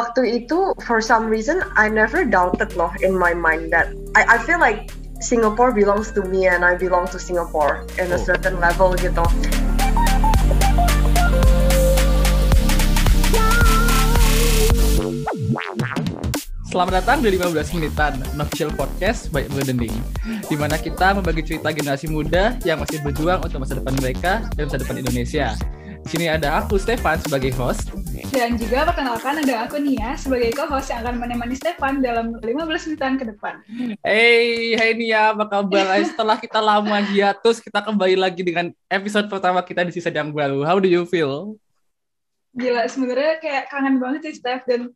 waktu itu for some reason I never doubted loh in my mind that I I feel like Singapore belongs to me and I belong to Singapore in a Oh. certain level gitu. Selamat datang di 15 menitan Unofficial Podcast by Burdening di mana kita membagi cerita generasi muda yang masih berjuang untuk masa depan mereka dan masa depan Indonesia. Di sini ada aku Stefan sebagai host. Dan juga perkenalkan ada aku Nia sebagai co-host yang akan menemani Stefan dalam 15 menitan ke depan. Hey, hai Nia, apa kabar? Setelah kita lama hiatus, kita kembali lagi dengan episode pertama kita di season yang baru. How do you feel? Gila, sebenarnya kayak kangen banget sih Steph dan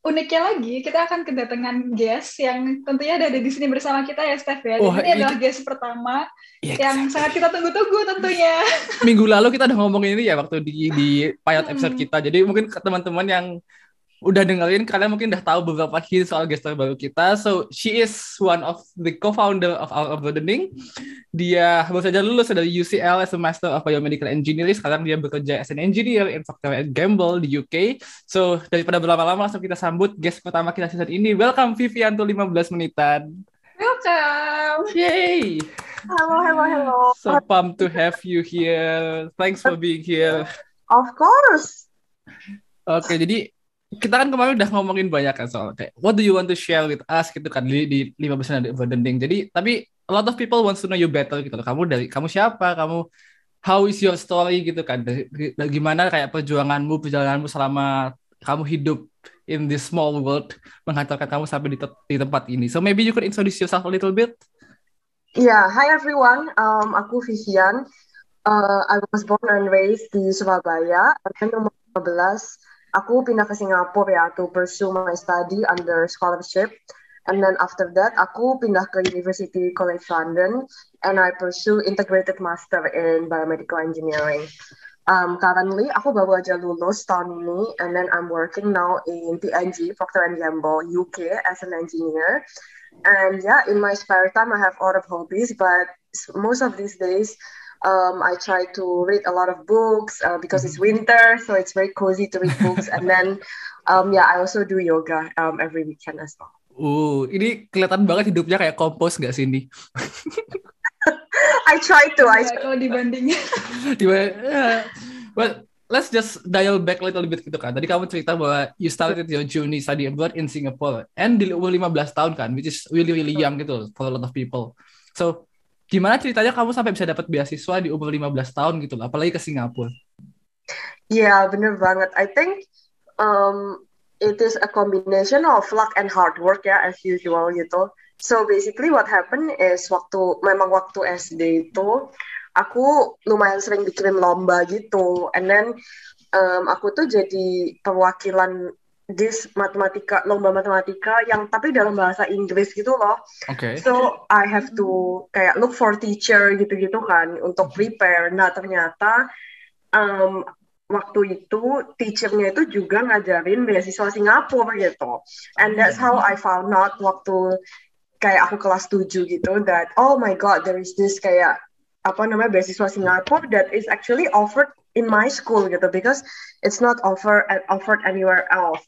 uniknya lagi kita akan kedatangan guest yang tentunya ada di sini bersama kita ya Steph ya. Oh, ini itu- adalah guest pertama Yes. yang sangat kita tunggu-tunggu tentunya. Minggu lalu kita udah ngomongin ini ya waktu di di pilot episode Hmm. kita. Jadi mungkin teman-teman yang udah dengerin kalian mungkin udah tahu beberapa hint soal guest star baru kita. So she is one of the co-founder of Our Burdening. Dia baru saja lulus dari UCL as a Master of Biomedical Engineering. Sekarang dia bekerja as an engineer in Procter Gamble di UK. So daripada berlama-lama langsung kita sambut guest pertama kita season ini. Welcome Vivian to 15 menitan. Welcome. Yay! Hello, hello, hello. So pumped to have you here. Thanks for being here. Of course. Oke, jadi kita kan kemarin udah ngomongin banyak kan soal kayak what do you want to share with us gitu kan di, di 15 dari Burdening. Jadi tapi a lot of people wants to know you better gitu loh. Kamu dari kamu siapa? Kamu how is your story gitu kan? Dari, gimana kayak perjuanganmu, perjalananmu selama kamu hidup in this small world menghantarkan kamu sampai di, te- di tempat ini. So maybe you could introduce yourself a little bit. Yeah, hi everyone. Um, aku Vivian. Uh, I was born and raised di Surabaya. Umur 15, aku pindah ke Singapura ya to pursue my study under scholarship. And then after that, aku pindah ke University College London and I pursue integrated master in biomedical engineering. Um, currently, aku baru aja lulus tahun ini, and then I'm working now in PNG, Procter Gamble, UK, as an engineer. And yeah, in my spare time, I have a lot of hobbies, but most of these days, um, I try to read a lot of books uh, because it's winter, so it's very cozy to read books. and then, um, yeah, I also do yoga um, every weekend as well. Uh, ini kelihatan banget hidupnya kayak kompos nggak sih ini? I try to. I Gila, kalau dibandingin. Yeah. Well, let's just dial back a little bit gitu kan. Tadi kamu cerita bahwa you started your journey study abroad in Singapore and di umur 15 tahun kan, which is really really young gitu for a lot of people. So, gimana ceritanya kamu sampai bisa dapat beasiswa di umur 15 tahun gitu loh, apalagi ke Singapura? Yeah, bener banget. I think um, it is a combination of luck and hard work ya, as usual gitu. So basically what happened is waktu memang waktu SD itu aku lumayan sering dikirim lomba gitu, and then um, aku tuh jadi perwakilan dis matematika lomba matematika yang tapi dalam bahasa Inggris gitu loh. Oke. So I have to kayak look for teacher gitu-gitu kan untuk prepare. Nah ternyata um, waktu itu teachernya itu juga ngajarin beasiswa Singapura gitu. And that's how I found out waktu kayak aku kelas 7 gitu that oh my god there is this kayak apa namanya beasiswa Singapura that is actually offered in my school gitu because it's not offer offered anywhere else.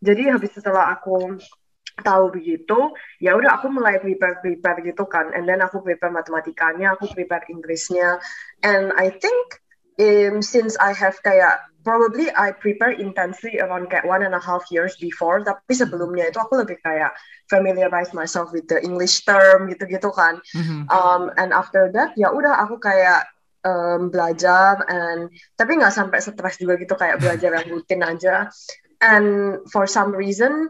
Jadi habis setelah aku tahu begitu, ya udah aku mulai prepare prepare gitu kan, and then aku prepare matematikanya, aku prepare Inggrisnya, and I think um, since I have kayak probably I prepare intensely around kayak one and a half years before, tapi sebelumnya itu aku lebih kayak familiarize myself with the English term gitu-gitu kan, Mhm. um, and after that ya udah aku kayak um, belajar and tapi nggak sampai stres juga gitu kayak belajar yang rutin aja. And for some reason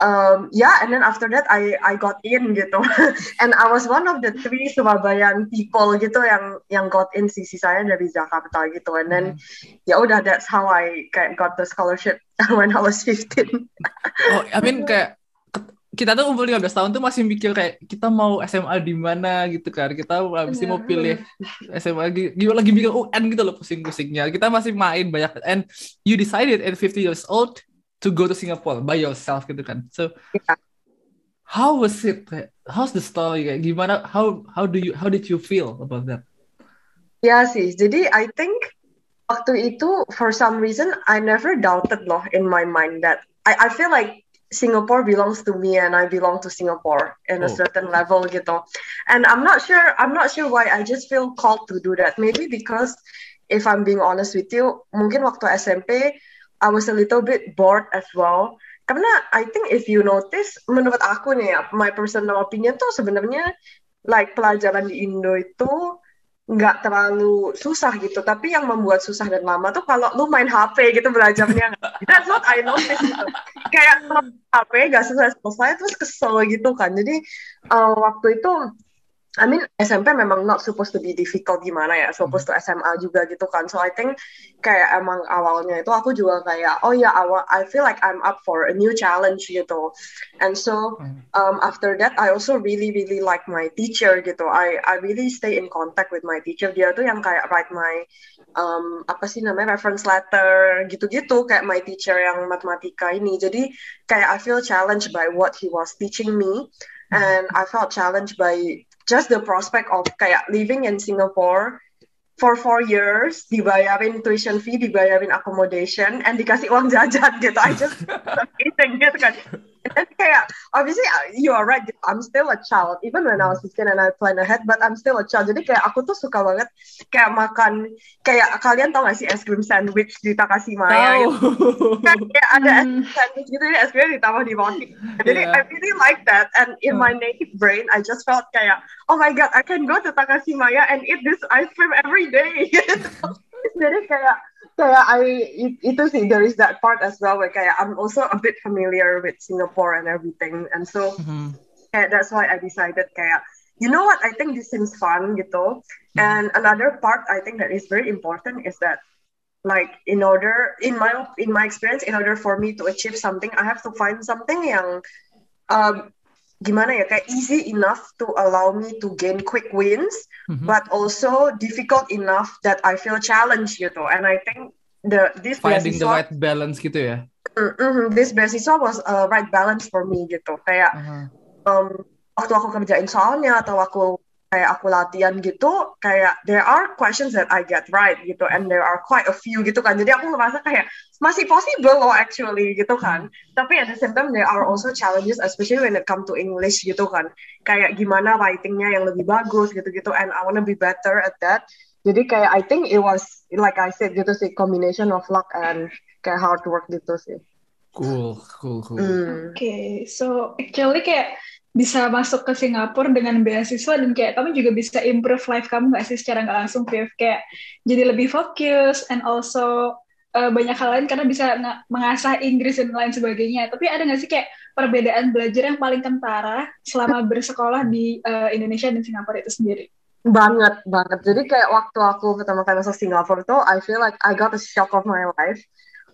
um, yeah and then after that I I got in gitu. And I was one of the three Surabayan people gitu yang yang got in sisi saya dari Jakarta gitu. And then ya udah that's how I kayak got the scholarship when I was 15 Oh, I mean kayak kita tuh umur 15 tahun tuh masih mikir kayak kita mau SMA di mana gitu kan. Kita mesti mau pilih SMA lagi gimana lagi mikir UN gitu loh pusing-pusingnya. Kita masih main banyak and you decided at 50 years old to go to Singapore by yourself gitu kan. So Yeah. how was it? How's the story? Kayak gimana how how do you how did you feel about that? Ya sih, jadi I think waktu itu for some reason I never doubted loh in my mind that I I feel like Singapore belongs to me and I belong to Singapore in a Oh. certain level gitu. And I'm not sure I'm not sure why I just feel called to do that. Maybe because if I'm being honest with you, mungkin waktu SMP I was a little bit bored as well. Karena I think if you notice, menurut aku nih ya, my personal opinion tuh sebenarnya like pelajaran di Indo itu nggak terlalu susah gitu. Tapi yang membuat susah dan lama tuh kalau lu main HP gitu belajarnya. That's what I notice gitu. Kayak HP nggak selesai-selesai terus kesel gitu kan. Jadi uh, waktu itu I mean SMP memang not supposed to be difficult gimana ya, supposed to SMA juga gitu kan. So I think kayak emang awalnya itu aku juga kayak oh ya awal I feel like I'm up for a new challenge gitu. And so um, after that I also really really like my teacher gitu. I I really stay in contact with my teacher. Dia tuh yang kayak write my um, apa sih namanya reference letter gitu-gitu kayak my teacher yang matematika ini. Jadi kayak I feel challenged by what he was teaching me and I felt challenged by just the prospect of kayak living in Singapore for four years, dibayarin tuition fee, dibayarin accommodation, and dikasih uang jajan gitu. I just eating gitu kan. And kayak obviously uh, you are right. I'm still a child. Even when I was 15 and I plan ahead, but I'm still a child. Jadi kayak aku tuh suka banget kayak makan kayak kalian tau gak sih es krim sandwich di Takashimaya gitu. Tahu. Kan kayak ada es Hmm. krim sandwich gitu, jadi es krimnya ditambah di roti. Jadi Yeah. I really like that. And in my native brain, I just felt kayak, oh my god, I can go to Takashimaya and eat this ice cream every day. Jadi kayak kayak I it- itu sih there is that part as well where kayak I'm also a bit familiar with Singapore and everything. And so Mhm. kayak that's why I decided kayak you know what I think this seems fun gitu. And another part I think that is very important is that like in order in my in my experience in order for me to achieve something I have to find something yang um, gimana ya kayak easy enough to allow me to gain quick wins Mhm. but also difficult enough that I feel challenged gitu and I think the this Finding the right balance gitu ya. Mm, mhm, this beasiswa was a right balance for me gitu kayak Aha. um, waktu aku kerjain soalnya atau aku kayak aku latihan gitu kayak there are questions that I get right gitu and there are quite a few gitu kan. Jadi aku ngerasa kayak masih possible loh actually gitu kan. Tapi at the same time there are also challenges especially when it come to English gitu kan. Kayak gimana writingnya yang lebih bagus gitu-gitu and I wanna be better at that. Jadi kayak I think it was like I said gitu sih combination of luck and kayak hard work gitu sih. Cool, cool, cool. Hmm. Oke, so actually kayak bisa masuk ke Singapura dengan beasiswa dan kayak kamu juga bisa improve life kamu nggak sih secara nggak langsung Viv kayak jadi lebih fokus and also uh, banyak hal lain karena bisa mengasah Inggris dan lain sebagainya. Tapi ada nggak sih kayak perbedaan belajar yang paling kentara selama bersekolah di uh, Indonesia dan Singapura itu sendiri? Banget, banget. Jadi kayak waktu aku pertama kali masuk Singapura tuh, I feel like I got a shock of my life.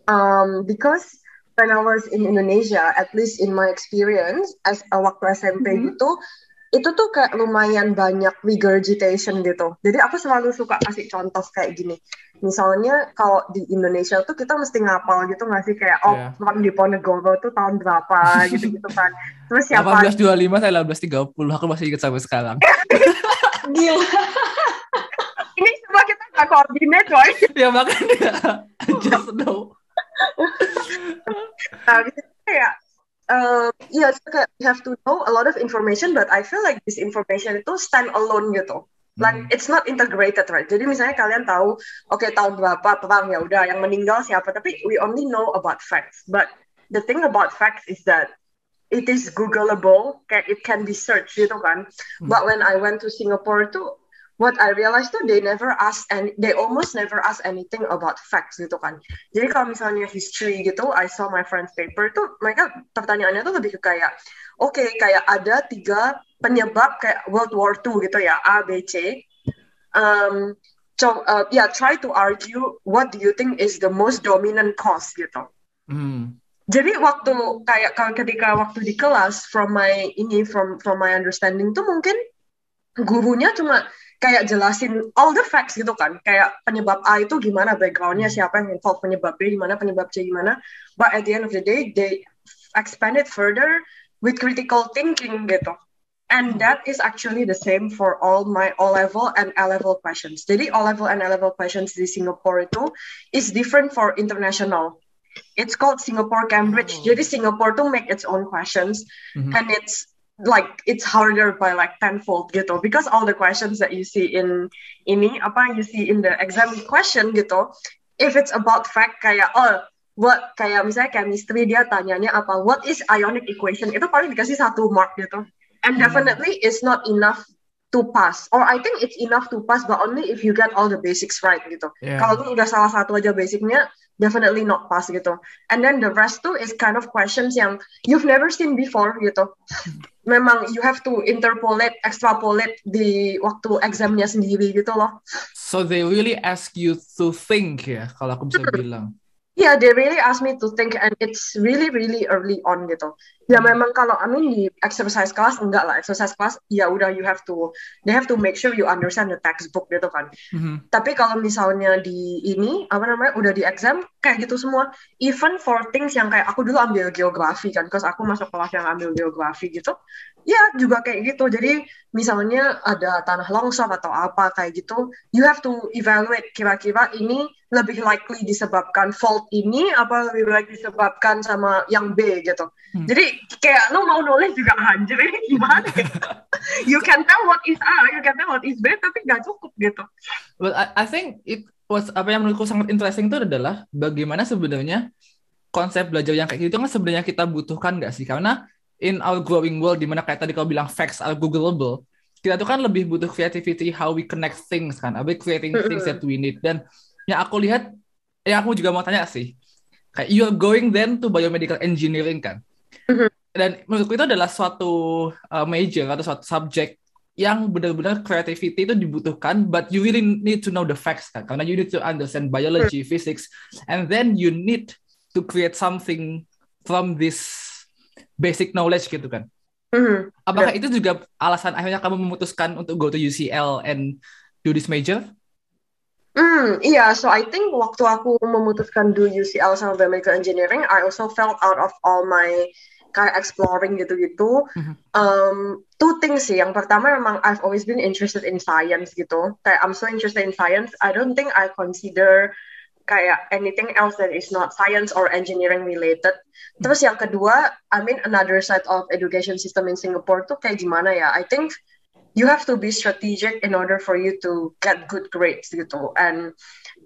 Um, because when I was in Indonesia, at least in my experience, as uh, waktu SMP Mhm. gitu, itu tuh kayak lumayan banyak regurgitation gitu. Jadi aku selalu suka kasih contoh kayak gini. Misalnya kalau di Indonesia tuh kita mesti ngapal gitu nggak sih kayak oh perang di Ponegoro tuh tahun berapa gitu-gitu kan. Terus siapa 1825 saya 1830 aku masih ingat sampai sekarang. Gila. ini semua kita nggak koordinat coy. ya makanya just know. Nah, kayak um, iya so kayak have to know a lot of information but I feel like this information itu stand alone gitu. Like Hmm. it's not integrated right. Jadi misalnya kalian tahu oke tahun berapa perang ya udah yang meninggal siapa tapi we only know about facts. But the thing about facts is that it is googleable, kayak it can be searched gitu kan. Hmm. But when I went to Singapore tuh what I realized tuh they never ask and they almost never ask anything about facts gitu kan. Jadi kalau misalnya history gitu, I saw my friend's paper tuh mereka pertanyaannya tuh lebih ke kayak, oke kayak ada tiga penyebab kayak World War II gitu ya, A, B, C. Um, so, uh, yeah, try to argue what do you think is the most dominant cause gitu. Hmm. Jadi waktu kayak kalau ketika waktu di kelas from my ini from from my understanding tuh mungkin gurunya cuma kayak jelasin all the facts gitu kan. Kayak penyebab A itu gimana backgroundnya siapa yang involved penyebab B gimana penyebab C gimana. But at the end of the day they expand it further with critical thinking gitu. And that is actually the same for all my O level and A level questions. Jadi O level and A level questions di Singapore itu is different for international. It's called Singapore Cambridge. Oh. Jadi Singapore tuh make its own questions Mhm. and it's like it's harder by like tenfold gitu because all the questions that you see in ini apa you see in the exam question gitu if it's about fact kayak oh what kayak misalnya chemistry dia tanyanya apa what is ionic equation itu paling dikasih satu mark gitu and Hmm. definitely it's not enough to pass or I think it's enough to pass but only if you get all the basics right gitu Yeah. kalau lu udah salah satu aja basicnya definitely not pass gitu and then the rest tuh is kind of questions yang you've never seen before gitu memang you have to interpolate extrapolate di waktu examnya sendiri gitu loh So they really ask you to think ya, kalau aku bisa Hmm. bilang. Yeah, they really ask me to think and it's really really early on gitu. Ya Hmm. memang kalau I mean di exercise class enggak lah. Exercise class ya udah you have to they have to make sure you understand the textbook gitu kan. Mhm. Tapi kalau misalnya di ini apa namanya udah di exam kayak gitu semua. Even for things yang kayak aku dulu ambil geografi kan, cause aku masuk kelas yang ambil geografi gitu. Ya juga kayak gitu. Jadi misalnya ada tanah longsor atau apa kayak gitu, you have to evaluate kira-kira ini lebih likely disebabkan fault ini apa lebih likely disebabkan sama yang B gitu. Hmm. Jadi kayak lu mau nulis juga anjir ini gimana ya? you can tell what is A, you can tell what is B, tapi nggak cukup gitu. But I, I think it was apa yang menurutku sangat interesting itu adalah bagaimana sebenarnya konsep belajar yang kayak gitu kan sebenarnya kita butuhkan nggak sih? Karena in our growing world di mana kayak tadi kau bilang facts are googleable, kita tuh kan lebih butuh creativity how we connect things kan, we creating things that we need. Dan yang aku lihat yang aku juga mau tanya sih kayak you're going then to biomedical engineering kan? Mhm. dan menurutku itu adalah suatu uh, major atau suatu subjek yang benar-benar creativity itu dibutuhkan but you really need to know the facts kan? Karena you need to understand biology physics and then you need to create something from this basic knowledge gitu kan Mhm. apakah itu juga alasan akhirnya kamu memutuskan untuk go to UCL and do this major Hmm, iya, so I think waktu aku memutuskan do UCL sama biomedical engineering, I also felt out of all my kayak exploring gitu-gitu. Mhm. Um, two things sih. Yang pertama memang I've always been interested in science gitu. Kayak I'm so interested in science. I don't think I consider kayak anything else that is not science or engineering related. Terus yang kedua, I mean another side of education system in Singapore tuh kayak gimana ya? I think you have to be strategic in order for you to get good grades gitu. And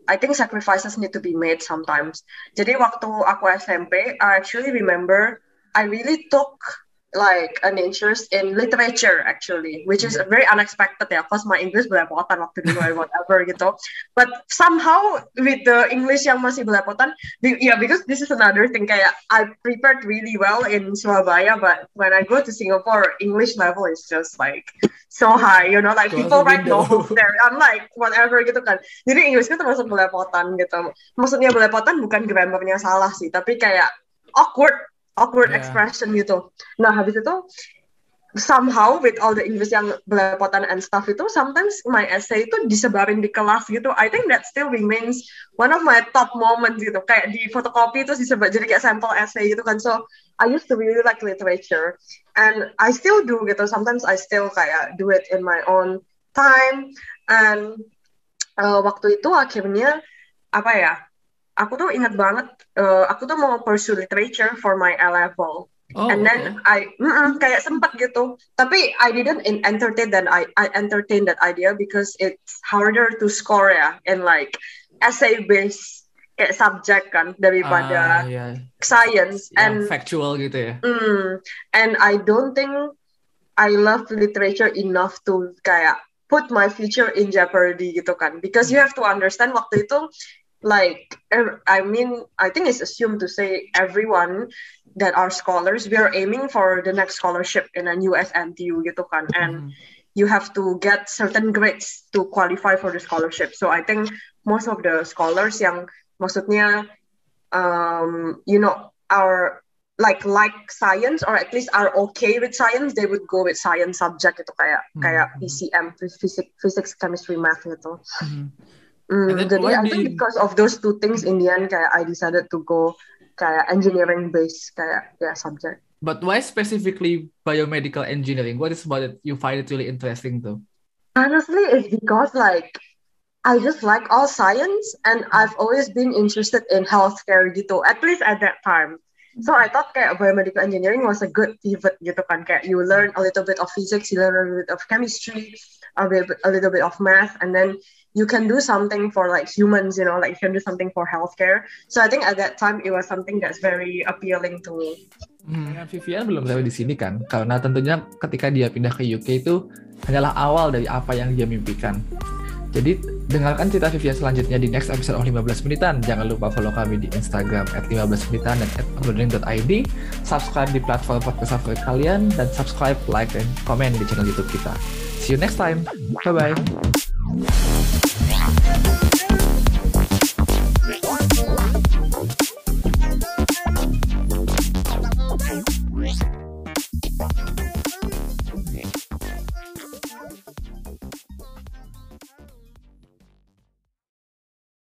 I think sacrifices need to be made sometimes. Jadi waktu aku SMP, I actually remember I really took like an interest in literature actually, which is very unexpected ya, cause my English belepotan waktu dulu or whatever gitu. But somehow with the English yang masih belepotan, be- yeah, because this is another thing kayak I prepared really well in Surabaya, but when I go to Singapore, English level is just like so high, you know, like people write novels there. I'm like whatever gitu kan. Jadi Inggrisku termasuk belepotan gitu. Maksudnya belepotan bukan grammarnya salah sih, tapi kayak awkward, awkward Yeah. expression gitu. Nah habis itu somehow with all the English yang belepotan and stuff itu, sometimes my essay itu disebarin di kelas gitu. I think that still remains one of my top moments gitu. Kayak di fotokopi itu disebar jadi kayak sampel essay gitu kan. So I used to really like literature and I still do gitu. Sometimes I still kayak do it in my own time and uh, waktu itu akhirnya apa ya? Aku tuh ingat banget, uh, aku tuh mau pursue literature for my A level. oh And then I mm-mm, kayak sempet gitu. Tapi I didn't in- entertain that I I entertain that idea because it's harder to score ya in like essay based kayak subject kan daripada iya. science yang and factual gitu ya mm, and I don't think I love literature enough to kayak put my future in jeopardy gitu kan because you have to understand waktu itu like I mean I think it's assumed to say everyone that are scholars we are aiming for the next scholarship in a US NTU gitu kan and Mhm. you have to get certain grades to qualify for the scholarship so I think most of the scholars yang maksudnya um, you know are like like science or at least are okay with science they would go with science subject itu kayak Hmm. kayak PCM physics physics chemistry math gitu. Mm, And Mm, then jadi I think because of those two things in the end kayak I decided to go kayak engineering based kayak ya subject But why specifically biomedical engineering? What is about it you find it really interesting though? honestly it's because like I just like all science and I've always been interested in healthcare gitu, at least at that time. So I thought kayak biomedical engineering was a good pivot gitu kan. Kayak you learn a little bit of physics, you learn a little bit of chemistry, a, bit, a little bit of math, and then you can do something for like humans, you know, like you can do something for healthcare. So I think at that time it was something that's very appealing to me. Hmm, Vivian belum sampai di sini kan, karena tentunya ketika dia pindah ke UK itu hanyalah awal dari apa yang dia mimpikan. Jadi dengarkan cerita Vivian selanjutnya di next episode of 15 menitan. Jangan lupa follow kami di Instagram at 15 menitan dan at Subscribe di platform podcast favorit kalian dan subscribe, like, dan komen di channel YouTube kita. See you next time. Bye-bye.